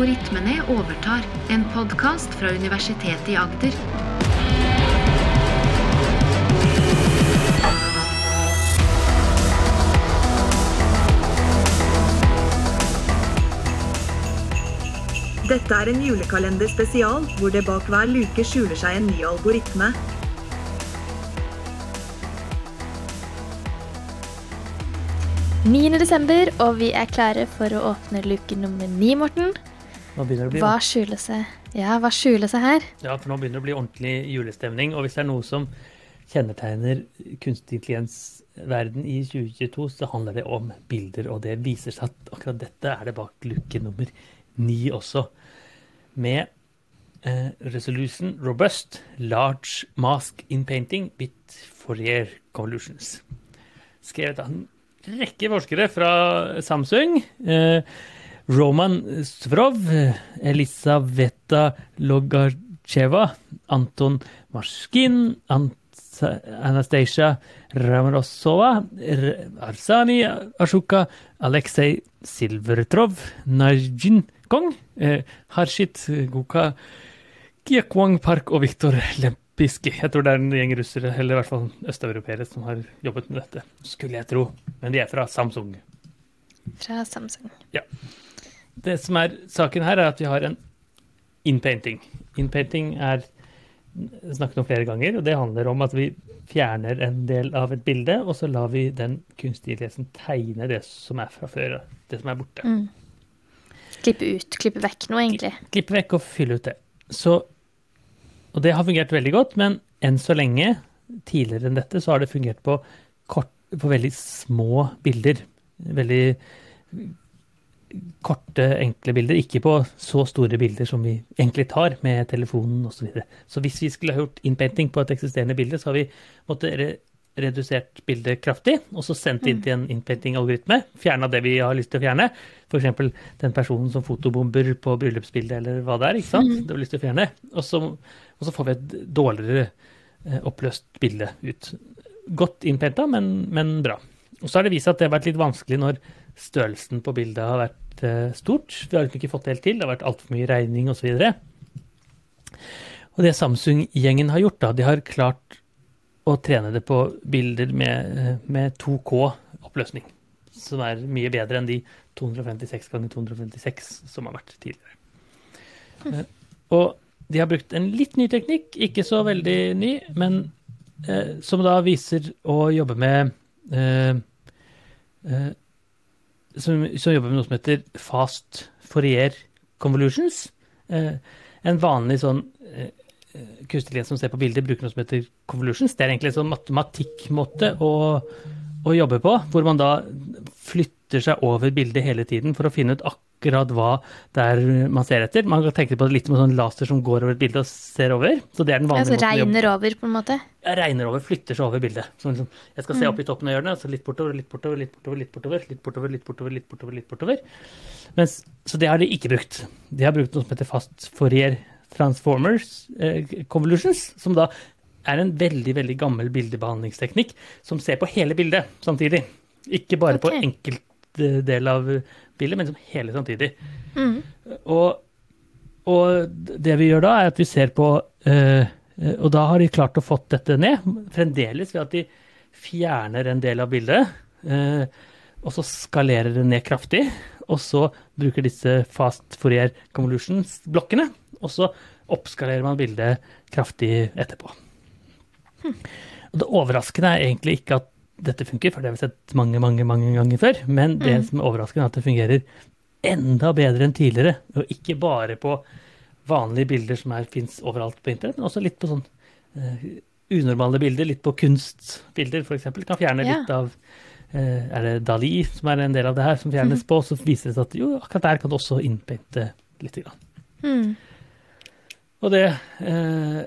Algoritmene overtar, en podkast fra Universitetet i Agder. Dette er en julekalender spesial, hvor det bak hver luke skjuler seg en ny algoritme. desember, og vi er klare for å åpne luke nummer ni, Morten. Nå begynner det å bli Hva skjuler seg Ja, hva skjuler seg her? Ja, for nå begynner det å bli ordentlig julestemning. Og hvis det er noe som kjennetegner kunstig intelligens-verden i 2022, så handler det om bilder. Og det viser seg at akkurat dette er det bak luke nummer ni også. Med eh, Resolution Robust Large Mask in Painting with Fourier Convolutions. Skrevet av en rekke forskere fra Samsung. Eh, Roman Svrov, Elisaveta Logacheva, Anton Marskin, Anastasia Ramarosova, Arsani Ashuka, Aleksej Silvertrov, Najin Kong, eh, Harshit Guka, Kiekwang Park og Viktor Lempiski. Jeg tror det er en gjeng russere, eller i hvert fall østeuropeere, som har jobbet med dette. Skulle jeg tro. Men de er fra Samsung. Fra Samsung. Ja. Det som er saken her, er at vi har en inpainting. Inpainting er snakket om flere ganger, og det handler om at vi fjerner en del av et bilde, og så lar vi den kunstige lesen tegne det som er fra før, det som er borte. Mm. Klippe ut, klippe vekk noe, egentlig. Klippe vekk og fylle ut det. Så, og det har fungert veldig godt, men enn så lenge, tidligere enn dette, så har det fungert på, kort, på veldig små bilder. Veldig korte, enkle bilder, ikke på så store bilder som vi egentlig tar med telefonen osv. Så, videre. så hvis vi skulle ha gjort innpainting på et eksisterende bilde, så har vi måttet re redusert bildet kraftig, og så sendt inn til en innpainting-algoritme. Fjerna det vi har lyst til å fjerne. F.eks. den personen som fotobomber på bryllupsbildet, eller hva det er. ikke sant? Det har vi lyst til å fjerne. Og så, og så får vi et dårligere eh, oppløst bilde ut. Godt innpainta, men, men bra. Og så har det vist seg at det har vært litt vanskelig når størrelsen på bildet har vært uh, stort. Vi har ikke fått det helt til. Det har vært altfor mye regning osv. Og, og det Samsung-gjengen har gjort, da, de har klart å trene det på bilder med, eh, med 2K-oppløsning. Som er mye bedre enn de 256 ganger 256 som har vært tidligere. Uh, og de har brukt en litt ny teknikk, ikke så veldig ny, men eh, som da viser å jobbe med som, som, jobber med noe som heter fast Fourier convolutions. Eh, en vanlig sånn eh, kunstig som ser på bilder, bruker noe som heter convolutions. Det er egentlig en sånn matematikkmåte å, å, jobbe på, hvor man da flytter seg over bildet hele tiden for å finne ut akkurat hva det er man ser etter. Man kan tenke på det litt som en sånn laser som går over et bilde og ser over. Så det er den vanlige ja, så regner over, på en måte? Ja, regner over, flytter seg over bildet. Så liksom, jeg skal se opp i toppen av hjørnet, så litt bortover, litt bortover, litt bortover, litt bortover, litt bortover, litt bortover, litt bortover, litt bortover. Mens, så det har de ikke brukt. De har brukt noe som heter fast Fourier Transformers eh, Convolutions, som da er en veldig, veldig gammel bildebehandlingsteknikk som ser på hele bildet samtidig. Ikke bare okay. på enkelt del av bildet, men som hele samtidig. Mm. Og, og, det vi gjør da, er at vi ser på uh, Og da har de klart å fått dette ned, fremdeles ved at de fjerner en del av bildet. Uh, og så skalerer det ned kraftig. Og så bruker disse fast Fourier convolutions-blokkene. Og så oppskalerer man bildet kraftig etterpå. Hm. Og det overraskende er egentlig ikke at dette funker, for det har vi sett mange mange, mange ganger før. Men det mm. som er overraskende, er at det fungerer enda bedre enn tidligere. Og ikke bare på vanlige bilder som fins overalt på internett, men også litt på sånn uh, unormale bilder. Litt på kunstbilder, f.eks. Kan fjerne ja. litt av uh, Er det Dali som er en del av det her, som fjernes mm. på? Så viser det seg at jo, akkurat der kan du også innpainte litt. Grann. Mm. Og det uh,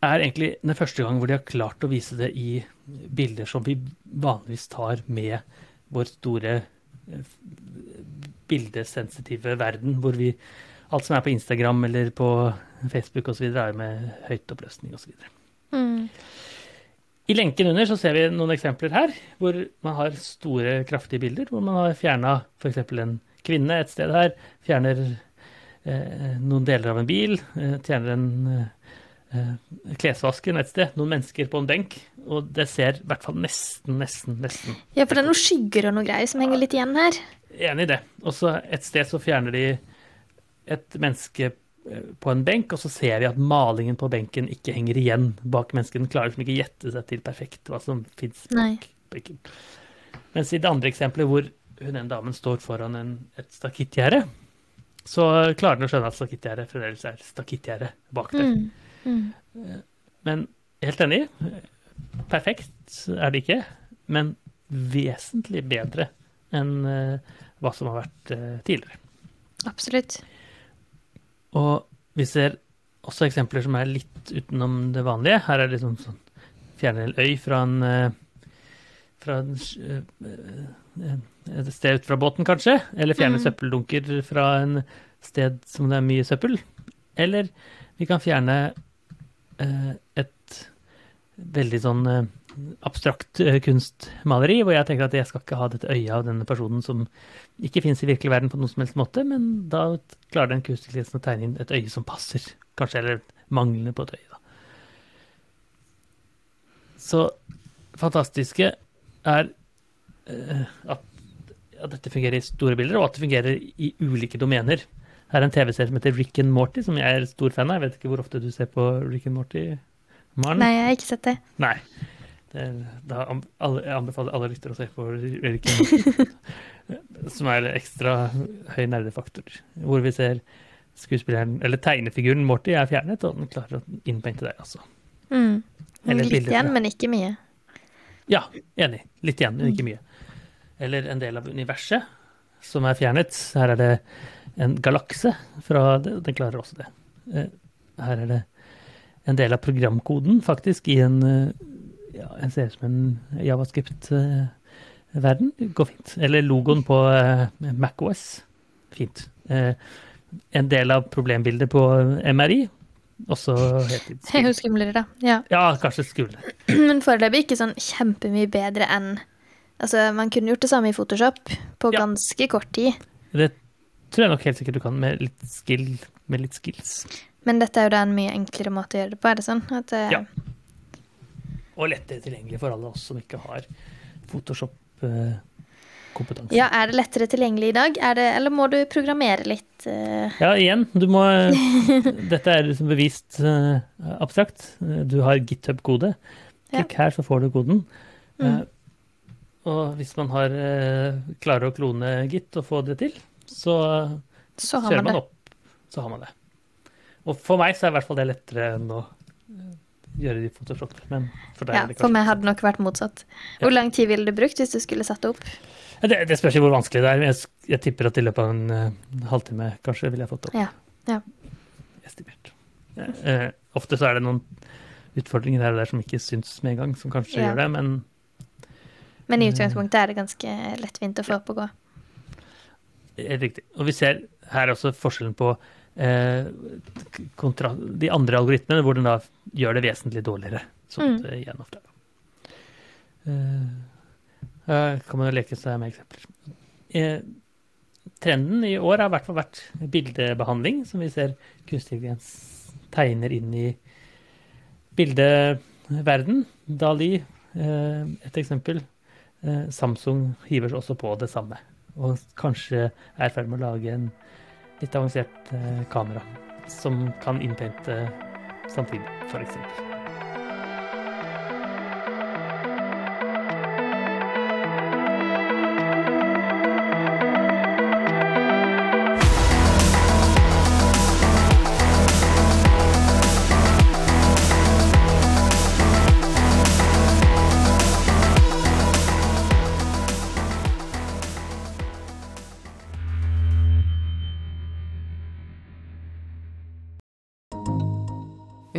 er egentlig den første gang hvor de har klart å vise det i bilder som vi vanligvis tar med vår store eh, bildesensitive verden, hvor vi Alt som er på Instagram eller på Facebook osv., er med høyt oppløsning osv. Mm. I lenken under så ser vi noen eksempler her, hvor man har store, kraftige bilder, hvor man har fjerna f.eks. en kvinne et sted her, fjerner eh, noen deler av en bil, eh, fjerner en eh, klesvasken et sted, noen mennesker på en benk, og det ser i hvert fall nesten, nesten, nesten Ja, for det er noen skygger og noe greier som henger litt igjen her. Enig i det. Og så et sted så fjerner de et menneske eh, på en benk, og så ser vi at malingen på benken ikke henger igjen bak mennesket. Den klarer liksom ikke gjette seg til perfekt hva som fins bak benken. Mens i det andre eksempelet, hvor hun ene damen står foran en, et stakittgjerde, så klarer den å skjønne at stakittgjerdet fremdeles er stakittgjerde bak der. Mm. Mm. Men helt enig, perfekt er det ikke, men vesentlig bedre enn eh, hva som har vært eh, tidligere. Absolutt. Og vi ser også eksempler som er litt utenom det vanlige. Her er det liksom sånn fjerne en øy fra en eh, fra et sted ut fra båten, kanskje. Eller fjerne Mm. søppeldunker fra en sted som det er mye søppel. Eller vi kan fjerne et veldig sånn eh, abstrakt eh, kunstmaleri, hvor jeg tenker at jeg skal ikke ha dette øyet av denne personen som ikke finnes i virkelig verden på noen som helst måte, men da klarer den kunstnerkretsen å tegne inn et øye som passer, kanskje, eller manglende på et øye, da. Så fantastiske er eh, at, at dette fungerer i store bilder, og at det fungerer i ulike domener. Her er en TV-serie som heter Rick and Morty, som jeg er stor fan av. Jeg vet ikke hvor ofte du ser på Rick and Morty, Maren? Nei, jeg har ikke sett det. Nei. Det, da alle, jeg anbefaler alle lyttere å se på Rick and Morty. som er ekstra høy nerdefaktor. Hvor vi ser skuespilleren, eller tegnefiguren Morty er fjernet, og den klarer å innpente deg altså. Mm. Litt igjen, men ikke mye. Ja, enig. Litt igjen, men ikke mye. Eller en del av universet som er fjernet. Her er det en galakse fra Den klarer også det. Eh, Her er det en del av programkoden, faktisk, i en eh, ja, Jeg ser ut som en javascript-verden. Går fint. Eller logoen på eh, MacOS. Fint. En del av problembildet på MRI. Også helt er jo skumlere, da. Ja. Ja, kanskje skumlere. Men foreløpig ikke sånn kjempemye bedre enn Altså, man kunne gjort det samme i Photoshop på Ja. ganske kort tid. Det tror jeg nok helt sikkert du kan med litt skill, med litt skills. Men dette er jo da en mye enklere måte å gjøre det på, er det sånn? At, uh... Ja. Og lettere tilgjengelig for alle oss som ikke har Photoshop-kompetanse. ja, er det lettere tilgjengelig i dag? Det, eller må du programmere litt? Uh... Ja, igjen, du må Dette er liksom bevist uh, abstrakt. Eh, Du har GitHub-kode. Klikk her, så får du koden. Mm. Eh, og hvis man har eh, klarer å klone Git og få det til, så så har kjører man man opp. Så har man det. Og for meg så er i hvert fall det lettere enn å eh, gjøre de i Men for deg Ja, er det for meg hadde det nok vært motsatt. Hvor lang tid ville du brukt hvis du skulle satt det opp? Ja, Det, det spørs jo hvor vanskelig det er. Jeg, jeg tipper at i løpet av en uh, halvtime kanskje ville jeg fått det opp. Ja. ja. Estimert. Uh, ofte så er det noen utfordringer her og der som ikke syns med en gang, som kanskje Ja. gjør det, men Men i utgangspunktet er det ganske lettvint å få opp og gå. Helt riktig. Og vi ser her også forskjellen på eh, kontra de andre algoritmene, hvor den da gjør det vesentlig dårligere. Sånn Mm. igjen ofte. Eh, her kan man jo leke seg med eksempler. Eh, trenden i år har i hvert fall vært bildebehandling, som vi ser kunstig intelligens tegner inn i bildeverden. Dali, eh, et eksempel. Eh, Samsung hiver seg også på det samme. Og kanskje er i ferd med å lage en litt avansert eh, kamera som kan innpente samtidig, f.eks.